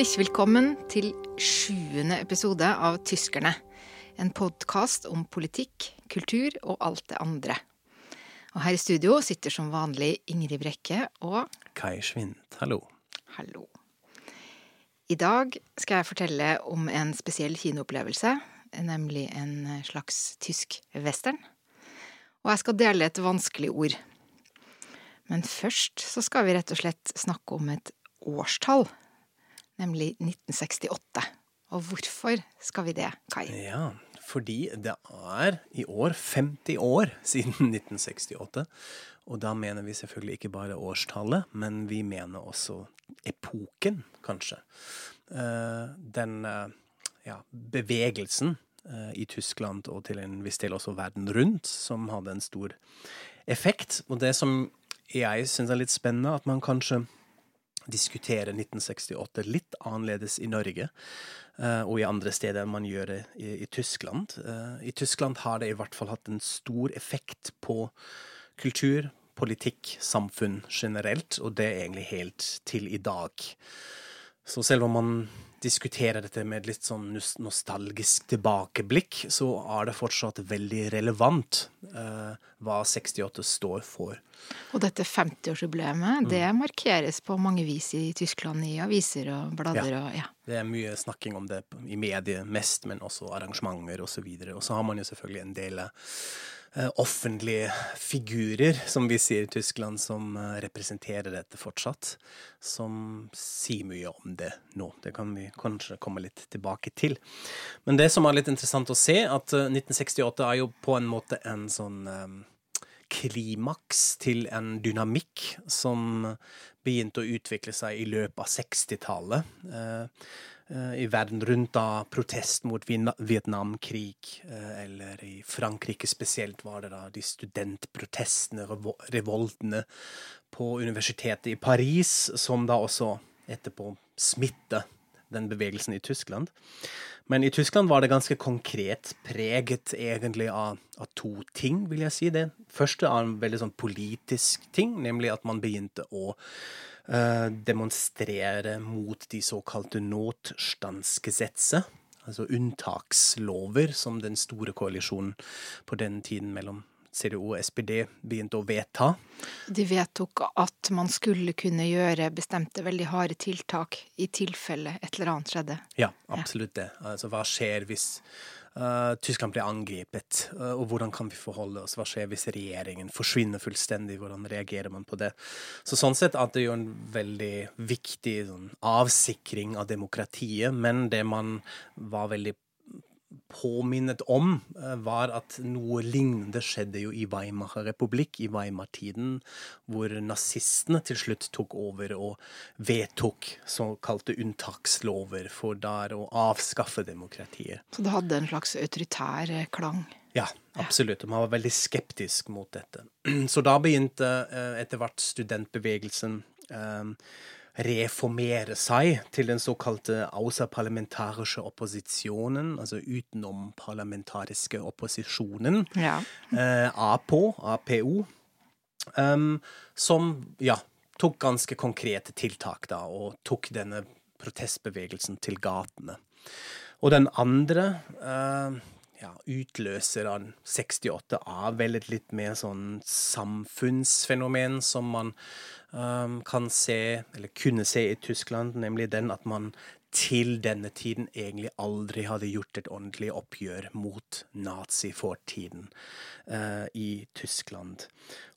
Herzlich velkommen til sjuende episode av Tyskerne. En podkast om politikk, kultur og alt det andre. Og her i studio sitter som vanlig Ingrid Brekke og Kai Schwint, hallo. Hallo. I dag skal jeg fortelle om en spesiell kinoopplevelse, nemlig en slags tysk western. Og jeg skal dele et vanskelig ord. Men først så skal vi rett og slett snakke om et årstall, nemlig 1968. Og hvorfor skal vi det, Kai? Ja, fordi det er i år 50 år siden 1968. Og da mener vi selvfølgelig ikke bare årstallet, men vi mener også epoken, kanskje. Eh, den eh, ja, bevegelsen eh, i Tyskland og til en viss del også verden rundt som hadde en stor effekt. Og det som jeg syns er litt spennende, at man kanskje diskuterer 1968 litt annerledes i Norge uh, og i andre steder enn man gjør det i, i Tyskland. Uh, I Tyskland har det i hvert fall hatt en stor effekt på kultur, politikk, samfunn generelt, og det er egentlig helt til i dag. Så selv om man diskuterer dette med litt sånn nostalgisk tilbakeblikk, så er det fortsatt veldig relevant eh, hva 68 står for. Og dette 50-årsjubileet, mm. det markeres på mange vis i Tyskland i aviser og blader ja. og ja. Det er mye snakking om det i mediet mest, men også arrangementer osv. Og, så og så har man jo selvfølgelig en del offentlige figurer, som vi sier i Tyskland, som eh, representerer dette fortsatt. Som sier mye om det nå. Det kan vi kanskje komme litt tilbake til. Men det som er litt interessant å se, at 1968 eh, er jo på en måte en sånn klimaks til en dynamikk som begynte å utvikle seg i løpet av 60-tallet. Eh, i verden rundt da protest mot Vietnamkrig, eh, eller i Frankrike spesielt var det da de studentprotestene, revoltene på universitetet i Paris, som da også etterpå smitte den bevegelsen i Tyskland. Men i Tyskland var det ganske konkret preget egentlig av, av, to ting, vil jeg si. Det første er en veldig sånn politisk ting, nemlig at man begynte å demonstrere mot de såkalte Notstandsgesetze, altså unntakslover som den store koalisjonen på den tiden mellom CDO og SPD begynte å vedta. De vedtok at man skulle kunne gjøre bestemte veldig harde tiltak i tilfelle et eller annet skjedde. Ja, absolutt det. Altså hva skjer hvis uh, Tyskland blir angrepet, uh, og hvordan kan vi forholde oss? Hva skjer hvis regjeringen forsvinner fullstendig? Hvordan reagerer man på det? Så sånn sett at det jo en veldig viktig sånn, avsikring av demokratiet, men det man var veldig påminnet om, eh, var at noe lignende skjedde jo i Weimar republikk, i Weimar-tiden, hvor nazistene til slutt tok over og vedtok såkalte unntakslover for der å avskaffe demokratiet. Så det hadde en slags autoritær eh, klang? Ja, absolutt. Man var veldig skeptisk mot dette. Så da begynte eh, etter hvert studentbevegelsen reformere seg til den såkalte außerparlamentarische opposisjonen, altså utenomparlamentariske opposisjonen, ja. eh, APO, APO, um, som ja, tok ganske konkrete tiltak da, og tok denne protestbevegelsen til gatene. Og den andre eh, ja, utløseren 68 av vel et litt mer sånn samfunnsfenomen som man um, kan se, eller kunne se i Tyskland, nemlig den at man til denne tiden egentlig aldri hadde gjort et ordentlig oppgjør mot nazifortiden uh, i Tyskland.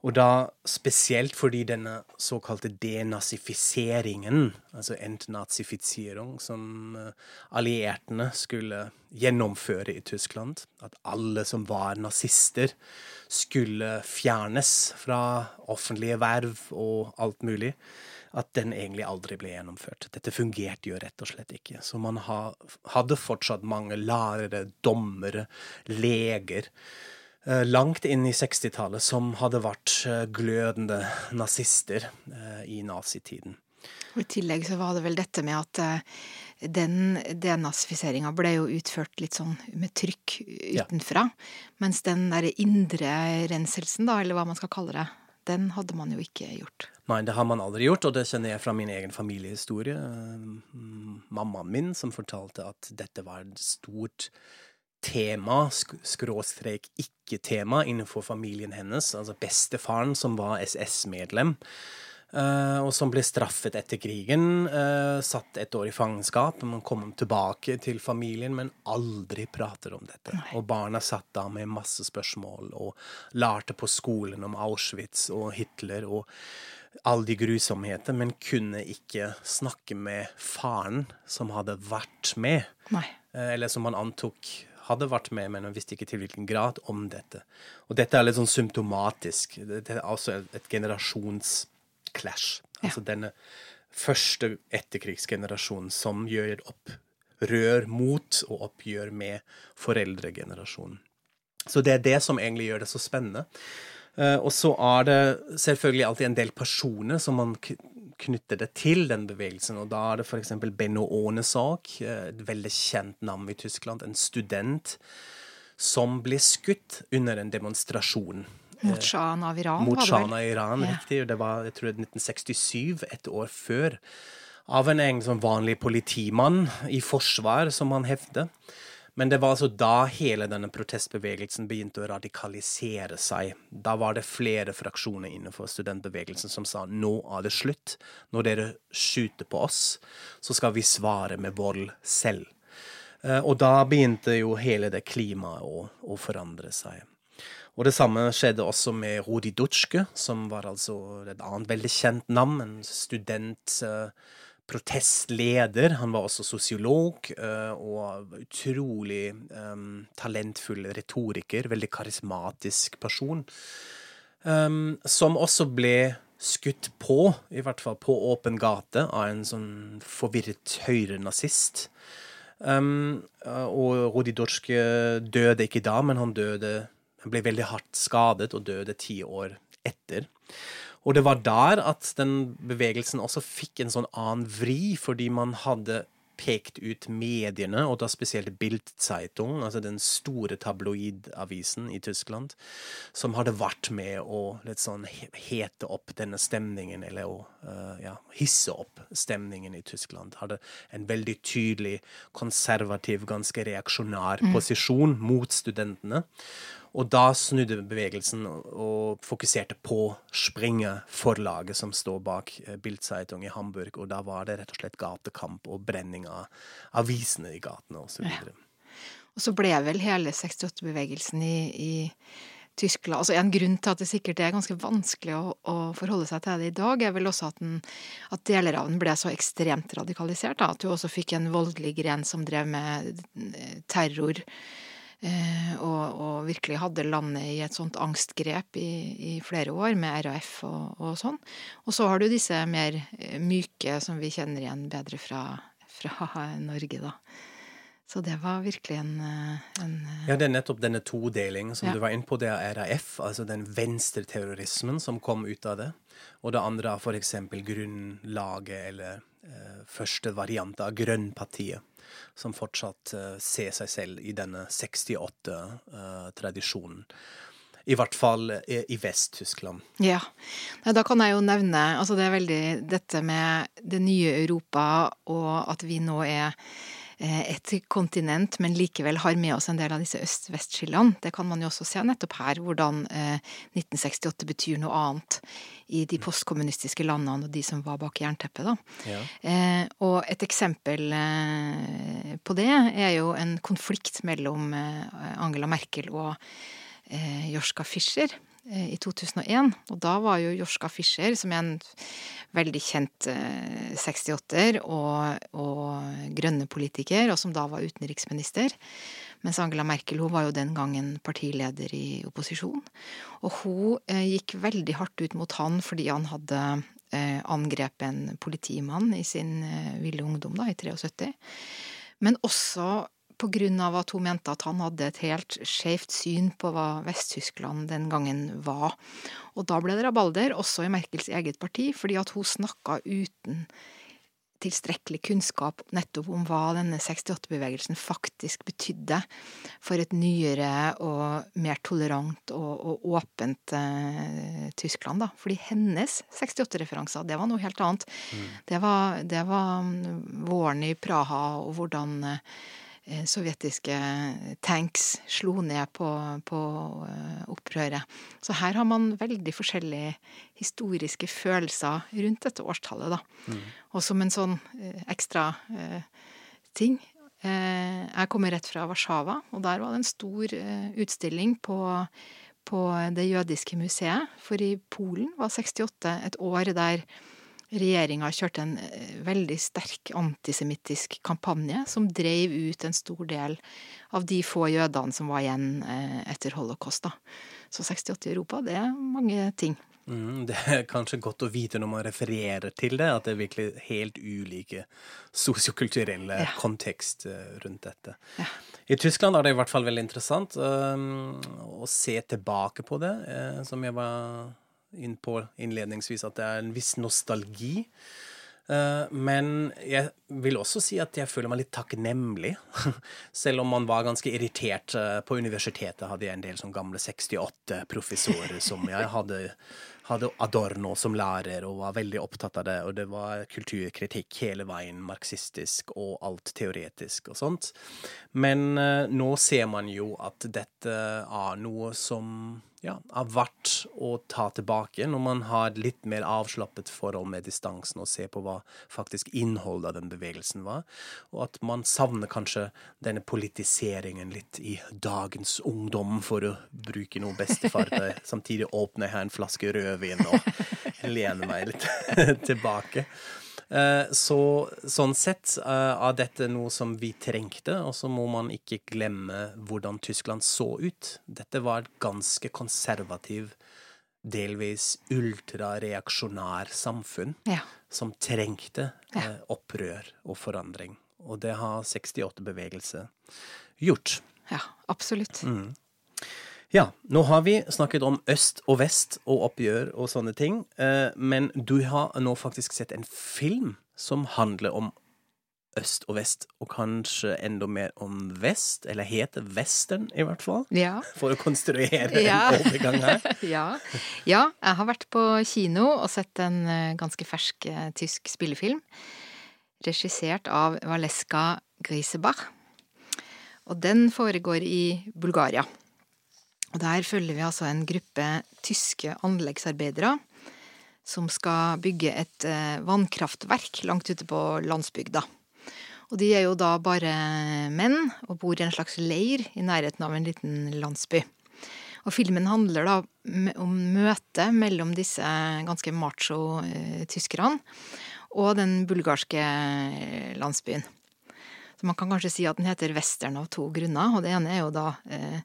Og da spesielt fordi denne såkalte denazifiseringen, altså entnazifisering, som uh, alliertene skulle gjennomføre i Tyskland, at alle som var nazister, skulle fjernes fra offentlige verv og alt mulig, at den egentlig aldri ble gjennomført. Dette fungerte jo rett og slett ikke. Så man hadde fortsatt mange lærere, dommere, leger eh, langt inn i 60-tallet som hadde vært eh, glødende nazister eh, i nazitiden. Og I tillegg så var det vel dette med at den denazifiseringa ble jo utført litt sånn med trykk utenfra. Ja. Mens den derre indre renselsen, da, eller hva man skal kalle det, den hadde man jo ikke gjort. Nei, det har man aldri gjort, og det kjenner jeg fra min egen familiehistorie. Mammaen min som fortalte at dette var et stort tema, skråstrek ikke-tema, innenfor familien hennes. Altså bestefaren, som var SS-medlem. Uh, og som ble straffet etter krigen. Uh, satt et år i fangenskap. Man kom tilbake til familien, men aldri prater om dette. Nei. Og barna satt da med masse spørsmål og lærte på skolen om Auschwitz og Hitler og alle de grusomheter, men kunne ikke snakke med faren som hadde vært med. Nei. eller som han antok hadde vært med, men han visste ikke til hvilken grad om dette. Og dette er litt sånn symptomatisk. Det er altså et generasjonsclash. Ja. Altså denne første etterkrigsgenerasjonen som gjør opprør mot og oppgjør med foreldregenerasjonen. Så det er det som egentlig gjør det så spennende. Uh, og så er det selvfølgelig alltid en del personer som man knytter det til den bevegelsen. Og da er det f.eks. Benno Ånesak, eh, et veldig kjent navn i Tyskland. En student som ble skutt under en demonstrasjon mot Shahen av Iran? Mot sjahen av Iran, ja. riktig. Det var jeg tror 1967, et år før. Av en egen sånn vanlig politimann i forsvar, som han hevder. Men det var altså da hele denne protestbevegelsen begynte å radikalisere seg. Da var det flere fraksjoner innenfor studentbevegelsen som sa nå er det slutt. Når dere skyter på oss, så skal vi svare med vold selv. Eh, og da begynte jo hele det klimaet å, å forandre seg. Og det samme skjedde også med Rudi Dutschke, som var altså et annet veldig kjent navn. En student, uh, protestleder. Han var også sosiolog uh, og utrolig um, talentfull retoriker. Veldig karismatisk person. Um, som også ble skutt på, i hvert fall på åpen gate, av en sånn forvirret høyrenazist. Um, og Rudi Dutschke døde ikke da, men han døde han ble veldig hardt skadet og døde ti år etter. Og det var der at den bevegelsen også fikk en sånn annen vri, fordi man hadde pekt ut mediene, og da spesielt Bildzeitung, altså den store tabloidavisen i Tyskland, som hadde vært med å litt sånn hete opp denne stemningen, eller å uh, ja, hisse opp stemningen i Tyskland. Hadde en veldig tydelig konservativ, ganske reaksjonær mm. posisjon mot studentene. Og da snudde bevegelsen og fokuserte på Springer-forlaget som står bak eh, Bildzeitung i Hamburg, og da var det rett og slett gatekamp og brenning av avisene i gatene osv. Ja. Og så ble vel hele 68-bevegelsen i, i Tyskland Altså en grunn til at det sikkert er ganske vanskelig å, å forholde seg til det i dag, er vel også at, den, at deler av den ble så ekstremt radikalisert. Da, at du også fikk en voldelig gren som drev med eh, terror og, og, virkelig hadde landet i et sånt angstgrep i, i flere år, med RAF og, og, sånn. Og så har du disse mer eh, myke som vi kjenner igjen bedre fra, fra Norge, da. Så det var virkelig en, eh, en Ja, det er nettopp denne todelingen som ja. du var inne på. Det er RAF, altså den venstreterrorismen som kom ut av det. Og det andre er f.eks. grunnlaget, eller eh, første variant av Grønnpartiet som fortsatt uh, ser seg selv i denne 68-tradisjonen. Uh, I hvert fall i, i Vest-Tyskland. Ja. Da kan jeg jo nevne altså det er veldig dette med det nye Europa, og at vi nå er Eh, et kontinent, men likevel har med oss en del av disse øst-vest-skillene. Det kan man jo også se nettopp her, hvordan 1968 eh, betyr noe annet i de postkommunistiske landene og de som var bak jernteppet. Da. Ja. Eh, og et eksempel på det er jo en konflikt mellom Angela Merkel og Joschka Fischer i 2001. Og da var jo Jorska Fischer, som er en veldig kjent 68-er eh, og, og grønne politiker, og som da var utenriksminister. Mens Angela Merkel hun var jo den gangen partileder i opposisjon. Og hun eh, gikk veldig hardt ut mot han fordi han hadde eh, angrepet en politimann i sin eh, ville ungdom, da, i 73. Men også av at hun mente at han hadde et helt skjevt syn på hva Vest-Tyskland den gangen var. Og da ble det rabalder, også i Merkels eget parti, fordi at hun snakka uten tilstrekkelig kunnskap nettopp om hva denne 68-bevegelsen faktisk betydde for et nyere og mer tolerant og, og åpent eh, Tyskland. da. Fordi hennes 68-referanser, det var noe helt annet. Mm. Det, var, det, var, mm, våren i Praha og hvordan Eh, sovjetiske tanks slo ned på, på, eh, opprøret. Så her har man veldig forskjellige historiske følelser rundt dette årstallet, da. Mm. Og som en sånn eh, ekstra eh, ting eh, Jeg kommer rett fra Warszawa, og der var det en stor eh, utstilling på, på Det jødiske museet. For i Polen var 68 et år der regjeringa kjørte en eh, veldig sterk antisemittisk kampanje som drev ut en stor del av de få jødene som var igjen eh, etter holocaust. Da. Så 68 i Europa, det er mange ting. Mm, det er kanskje godt å vite når man refererer til det, at det er virkelig helt ulike sosiokulturelle ja. kontekst eh, rundt dette. Ja. I Tyskland er det i hvert fall veldig interessant um, å se tilbake på det, uh, som jeg var inn på innledningsvis at det er en viss nostalgi. Eh, men jeg vil også si at jeg føler meg litt takknemlig. Selv om man var ganske irritert eh, på universitetet, hadde jeg en del sånn gamle 68-professorer som jeg hadde, hadde Adorno som lærer og var veldig opptatt av det. Og det var kulturkritikk hele veien, marxistisk og alt teoretisk og sånt. Men uh, nå ser man jo at dette er noe som ja, er verdt å ta tilbake når man har litt mer avslappet forhold med distansen og ser på hva faktisk innholdet av den bevegelsen var, og at man savner kanskje denne politiseringen litt i dagens ungdom, for å bruke noe bestefar. Samtidig åpner jeg her en flaske rødvin og lener meg litt tilbake. Eh, så sånn sett eh, er dette noe som vi trengte, og så må man ikke glemme hvordan Tyskland så ut. Dette var et ganske konservativ, delvis ultrareaksjonær samfunn ja. som trengte ja. Eh, opprør og forandring. Og det har 68-bevegelse gjort. Ja, absolutt. Mm. Ja, nå har vi snakket om øst og vest og oppgjør og sånne ting. Eh, men du har nå faktisk sett en film som handler om øst og vest, og kanskje enda mer om vest, eller heter western i hvert fall, ja. for å konstruere ja. en overgang her. ja. ja. jeg har vært på kino og sett en eh, ganske fersk eh, tysk spillefilm, regissert av Valeska Grisebach, og den foregår i Bulgaria. Og der følger vi altså en gruppe tyske anleggsarbeidere som skal bygge et eh, vannkraftverk langt ute på landsbygda. Og de er jo da bare menn og bor i en slags leir i nærheten av en liten landsby. Og filmen handler da om møtet mellom disse ganske macho eh, tyskerne og den bulgarske eh, landsbyen. Så man kan kanskje si at den heter Western av to grunner. Og det ene er jo da eh,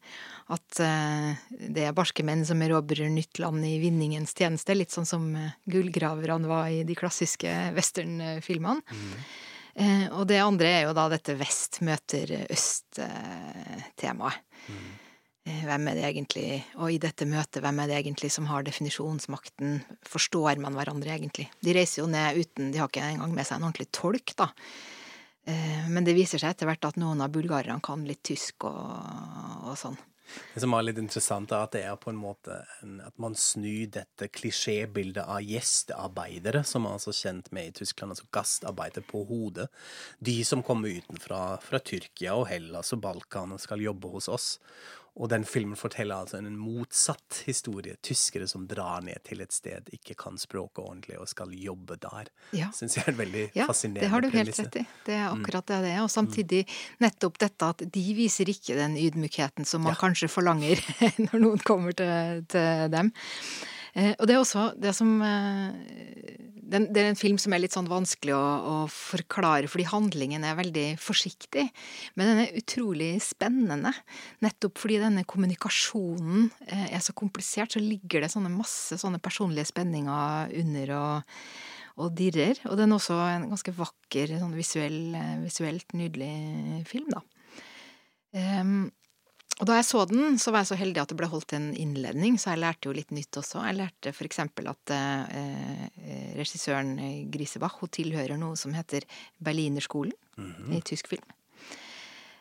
at eh, det er barske menn som erobrer nytt land i vinningens tjeneste. Litt sånn som eh, gullgraverne var i de klassiske westernfilmene. Mm. Eh, og det andre er jo da dette vest møter øst-temaet. Mm. Hvem er det egentlig, og i dette møtet, hvem er det egentlig som har definisjonsmakten? Forstår man hverandre egentlig? De reiser jo ned uten, de har ikke engang med seg en ordentlig tolk, da. Men det viser seg etter hvert at noen av bulgarerne kan litt tysk og, og sånn. Det som er litt interessant, er at det er på en måte at man snur dette klisjébildet av gjestearbeidere, som er altså kjent med i Tyskland, altså gastarbeidere på hodet. De som kommer utenfra, fra Tyrkia og Hellas og Balkan og skal jobbe hos oss. Og den filmen forteller altså en motsatt historie. Tyskere som drar ned til et sted, ikke kan språket ordentlig og skal jobbe der. Ja. Syns jeg er veldig ja, fascinerende Det har du helt rett i. Det er mm. akkurat det det er. Og samtidig nettopp dette at de viser ikke den ydmykheten som man ja. kanskje forlanger når noen kommer til, til dem. Eh, og det er også det som eh, det er en film som er litt sånn vanskelig å, å, forklare, fordi handlingen er veldig forsiktig. Men den er utrolig spennende. Nettopp fordi denne kommunikasjonen eh, er så komplisert, så ligger det sånne masse sånne personlige spenninger under og, og dirrer. Og den er også en ganske vakker, sånn visuell, visuelt nydelig film, da. Um, og da jeg så den, så var jeg så heldig at det ble holdt en innledning, så jeg lærte jo litt nytt også. Jeg lærte for eksempel at eh, regissøren Grisebach hun tilhører noe som heter Berlinerskolen mm -hmm. i tysk film.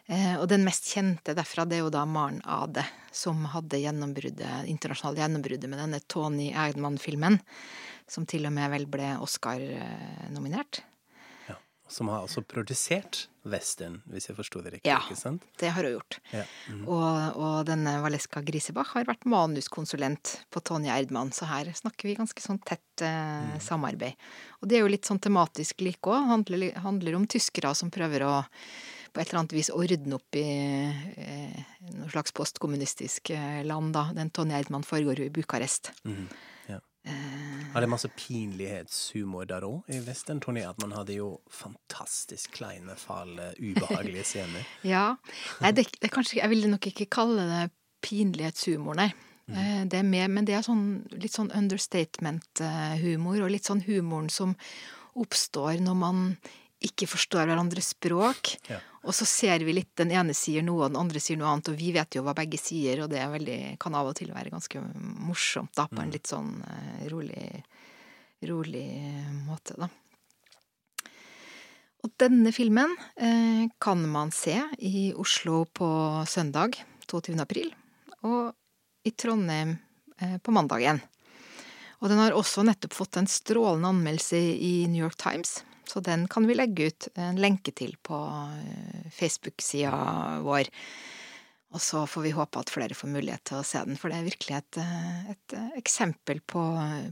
Eh, og den mest kjente derfra, det er jo da Maren Ade, som hadde gjennombruddet, internasjonale gjennombruddet med denne Tony Eidmann-filmen, som til og med vel ble Oscar-nominert. Som har altså produsert western, hvis jeg forsto det riktig? Ja, ikke sant? det har hun gjort. Ja. Mm. Og, og, denne Valeska Grisebach har vært manuskonsulent på Tonje Erdmann, så her snakker vi ganske sånn tett eh, mm. samarbeid. Og det er jo litt sånn tematisk like òg. Handler, handler om tyskere som prøver å på et eller annet vis ordne opp i eh, noe slags postkommunistisk eh, land, da. Den Tonje Erdmann foregår jo i Bucarest. Mm. Har det masse pinlighetshumor der òg, i western-turné? at man hadde jo fantastisk kleine, fæle, ubehagelige scener. ja. Nei, det, det kanskje, jeg ville nok ikke kalle det pinlighetshumor, nei. Mm. Det er med, men det er sånn, litt sånn understatement-humor, og litt sånn humoren som oppstår når man ikke forstår hverandres språk. Ja. Og så ser vi litt den ene sier noe, og den andre sier noe annet, og vi vet jo hva begge sier, og det veldig, kan av og til være ganske morsomt, da, på en mm. litt sånn uh, rolig, rolig måte, da. Og denne filmen uh, kan man se i Oslo på søndag 22. april, og i Trondheim uh, på mandag igjen. Og den har også nettopp fått en strålende anmeldelse i New York Times. Så den kan vi legge ut en lenke til på eh, Facebook-sida vår. Og så får vi håpe at flere får mulighet til å se den, for det er virkelig et, eh, et eh, eksempel på,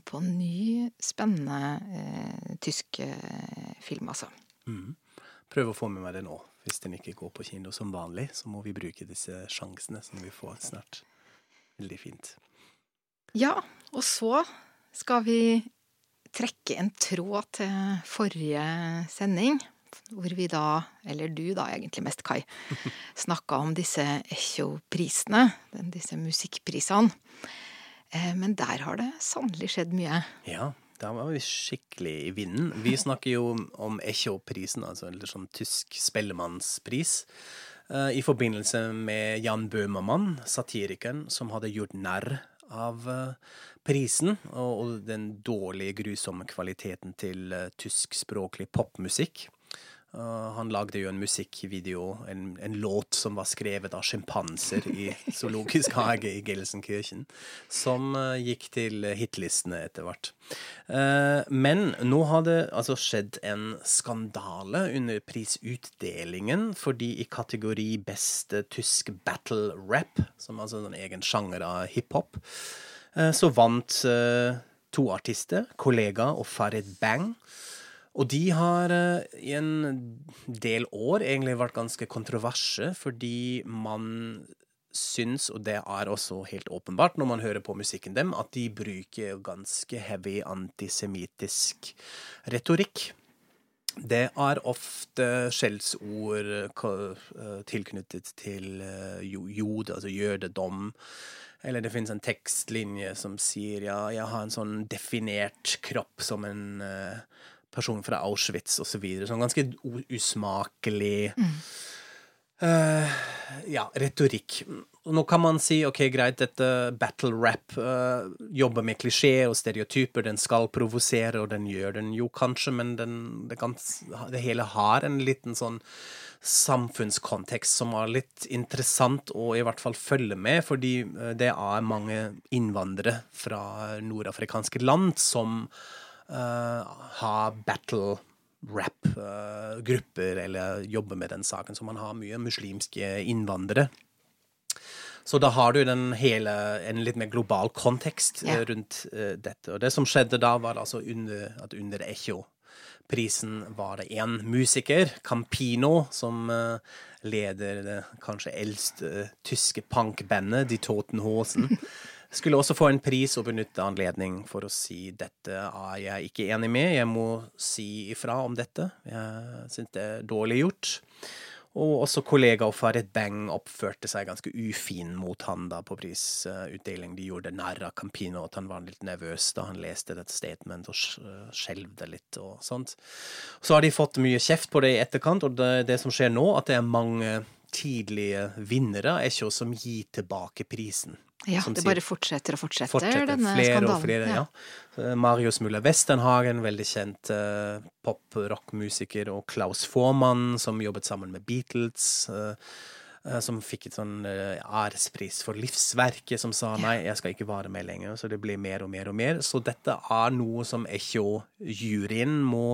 på ny, spennende eh, tysk film, altså. Mm. Prøv å få med meg det nå. Hvis den ikke går på kino som vanlig, så må vi bruke disse sjansene som vi får snart. Veldig fint. Ja, og så skal vi trekke en tråd til forrige sending, hvor vi da, eller du da egentlig mest, Kai, snakka om disse Echo-prisene, disse musikkprisene. Eh, men der har det sannelig skjedd mye. Ja, da var vi skikkelig i vinden. Vi snakker jo om Echo-prisen, altså en sånn tysk spellemannspris. Eh, I forbindelse med Jan Bøhmermann, satirikeren som hadde gjort narr av eh, prisen og, den dårlige, grusomme kvaliteten til uh, tyskspråklig popmusikk. Uh, han lagde jo en musikkvideo, en, en, låt som var skrevet av sjimpanser i Zoologisk hage i Gelsenkirchen, som uh, gikk til hitlistene etter hvert. Uh, men nå har det altså skjedd en skandale under prisutdelingen, fordi i kategori beste tysk battle rap, som altså en egen sjanger av hiphop, Eh, så vant eh, to artister, kollega og Farid Bang. Og de har eh, i en del år egentlig vært ganske kontroverse, fordi man syns, og det er også helt åpenbart når man hører på musikken dem, at de bruker ganske heavy antisemittisk retorikk. Det er ofte skjellsord tilknyttet til jode, altså jødedom. Eller det finnes en tekstlinje som sier ja, jeg har en sånn definert kropp som en uh, person fra Auschwitz osv. Så videre. sånn ganske usmakelig mm. uh, ja, retorikk. Nå kan man si ok, greit, dette battle rap uh, jobber med klisjé og stereotyper, den skal provosere, og den gjør den jo kanskje, men den, det, kan, det hele har en liten sånn samfunnskontekst som var litt interessant å i hvert fall følge med, fordi eh, det er mange innvandrere fra nordafrikanske land som uh, har battle rap-grupper, uh, eller jobbe med den saken. Så man har mye muslimske innvandrere. Så da har du den hele, en litt mer global kontekst ja. rundt dette. Og det som skjedde da, var altså under, at under Echo prisen var det én musiker, Campino, som eh, leder det kanskje eldste eh, tyske punkbandet, De Toten Hosen. Skulle også få en pris og benytte anledning for å si dette er jeg ikke enig med, jeg må si ifra om dette. Jeg syns det er dårlig gjort. Og også kollega Farid Beng oppførte seg ganske ufin mot han da på prisutdeling. De gjorde narr av Campino, at han var litt nervøs da han leste dette statement og skjelvde litt og sånt. Så har de fått mye kjeft på det i etterkant, og det, det som skjer nå, at det er mange tidlige vinnere er ikke oss som gir tilbake prisen. Ja, det bare fortsetter og fortsetter, fortsetter denne flere skandalen. Og flere, ja. ja. Marius Muller Westernhagen, veldig kjent uh, pop-rock-musiker, og Klaus Formann, som jobbet sammen med Beatles. Uh, uh, som fikk et sånn ærespris for livsverket, som sa nei, jeg skal ikke være med lenger. Så det blir mer og mer og mer. Så dette er noe som Echo-juryen må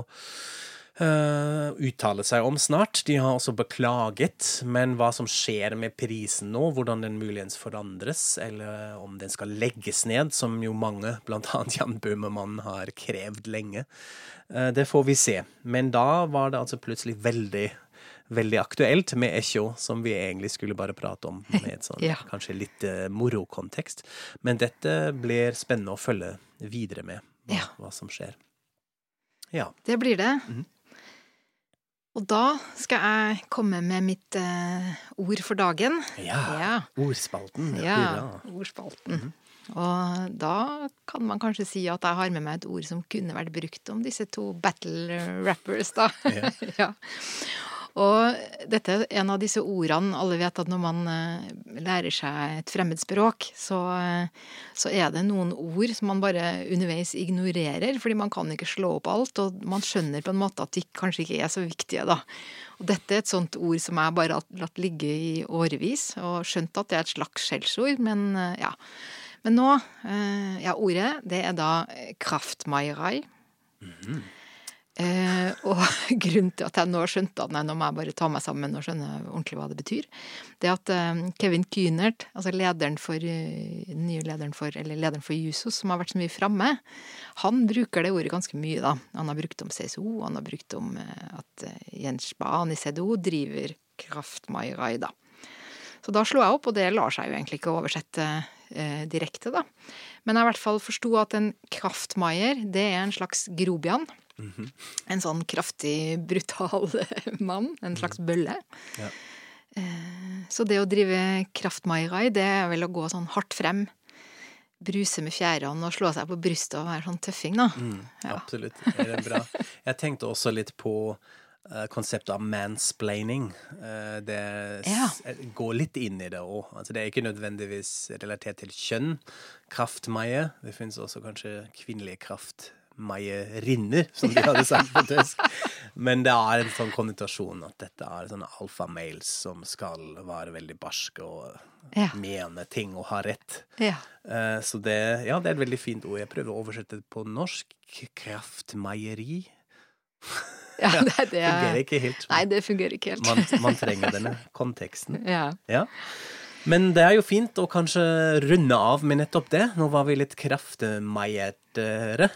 uh, uttale seg om snart. De har også beklaget, men hva som skjer med prisen nå, hvordan den muligens forandres, eller om den skal legges ned, som jo mange, blant annet Jan Bøhmermann, har krevd lenge, uh, det får vi se. Men da var det altså plutselig veldig veldig aktuelt med Echo, som vi egentlig skulle bare prate om med et sånn ja. kanskje litt uh, morokontekst. Men dette blir spennende å følge videre med, hva, ja. hva som skjer. Ja. Det blir det. Mm -hmm. Og da skal jeg komme med mitt eh, ord for dagen. Ja. ja. Ordspalten. Ja, ordspalten. Mm -hmm. Og da kan man kanskje si at jeg har med meg et ord som kunne vært brukt om disse to battle rappers, da. Ja. ja. Og dette er en av disse ordene Alle vet at når man eh, lærer seg et fremmedspråk, så, eh, så er det noen ord som man bare underveis ignorerer, fordi man kan ikke slå opp alt, og man skjønner på en måte at de kanskje ikke er så viktige, da. Og dette er et sånt ord som jeg bare har latt ligge i årevis, og skjønt at det er et slags skjellsord, men eh, ja. Men nå, ja, ordet, det er da kraftmairai. Mm -hmm. Eh, og grunnen til at jeg nå skjønte at nei, nå må jeg bare ta meg sammen og skjønne ordentlig hva det betyr, det er at eh, Kevin Kynert, altså lederen for, den nye lederen for, eller lederen for Jusos, som har vært så mye framme, han bruker det ordet ganske mye, da. Han har brukt om CSO, han har brukt om eh, at eh, Jens Spahn i CDO driver Kraftmairai, da. Så da slo jeg opp, og det lar seg jo egentlig ikke oversette eh, direkte, da. Men jeg i hvert fall forsto at en kraftmaier, det er en slags grobian. Mm -hmm. En sånn kraftig, brutal mann. En slags mhm. bølle. Ja. Eh, så det å drive kraftmairai, det er vel å gå sånn hardt frem. Bruse med fjærene og slå seg på brystet og være sånn tøffing, da. Mm, ja. Absolutt. Det er bra. Jeg tenkte også litt på uh, konseptet av mansplaining. Uh, det ja. går litt inn i det òg. Altså, det er ikke nødvendigvis relatert til kjønn. Kraftmaie. Det finnes også kanskje kvinnelige kraft meierinner, som de hadde sagt på tysk. Men det er en sånn konnotasjon at dette er sånne alfamales som skal være veldig barske og ja. mene ting og ha rett. Ja. Uh, så det, ja, det er et veldig fint ord. Jeg prøver å oversette det på norsk. Kraftmeieri. Ja, det, det fungerer ikke helt. Nei, det fungerer ikke helt. man, man trenger denne konteksten. Ja. ja. Men det er jo fint å kanskje runde av med nettopp det. Nå var vi litt kraftmeiertere.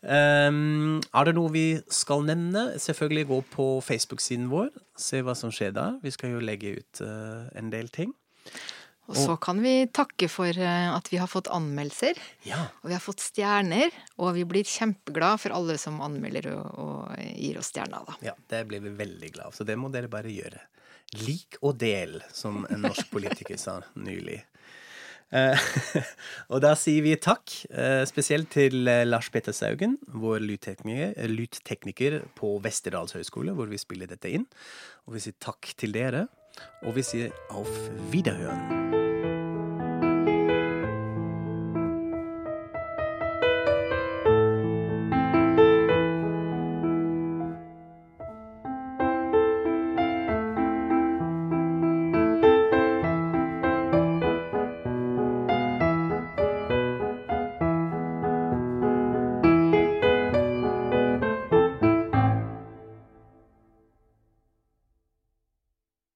Um, er det noe vi skal nevne? Selvfølgelig gå på Facebook-siden vår. Se hva som skjer der. Vi skal jo legge ut uh, en del ting. Og så kan vi takke for eh, at vi har fått anmeldelser. Ja. Og vi har fått stjerner. Og vi blir kjempeglad for alle som anmelder og, og gir oss stjerner, da. Ja, det blir vi veldig glad av. Så det må dere bare gjøre. Lik og del, som en norsk politiker sa nylig. Eh, og da sier vi takk, eh, spesielt til eh, Lars Petter Saugen, vår lydtekniker på Westerdals høgskole, hvor vi spiller dette inn. Og vi sier takk til dere, og vi sier auf Wiederhøren.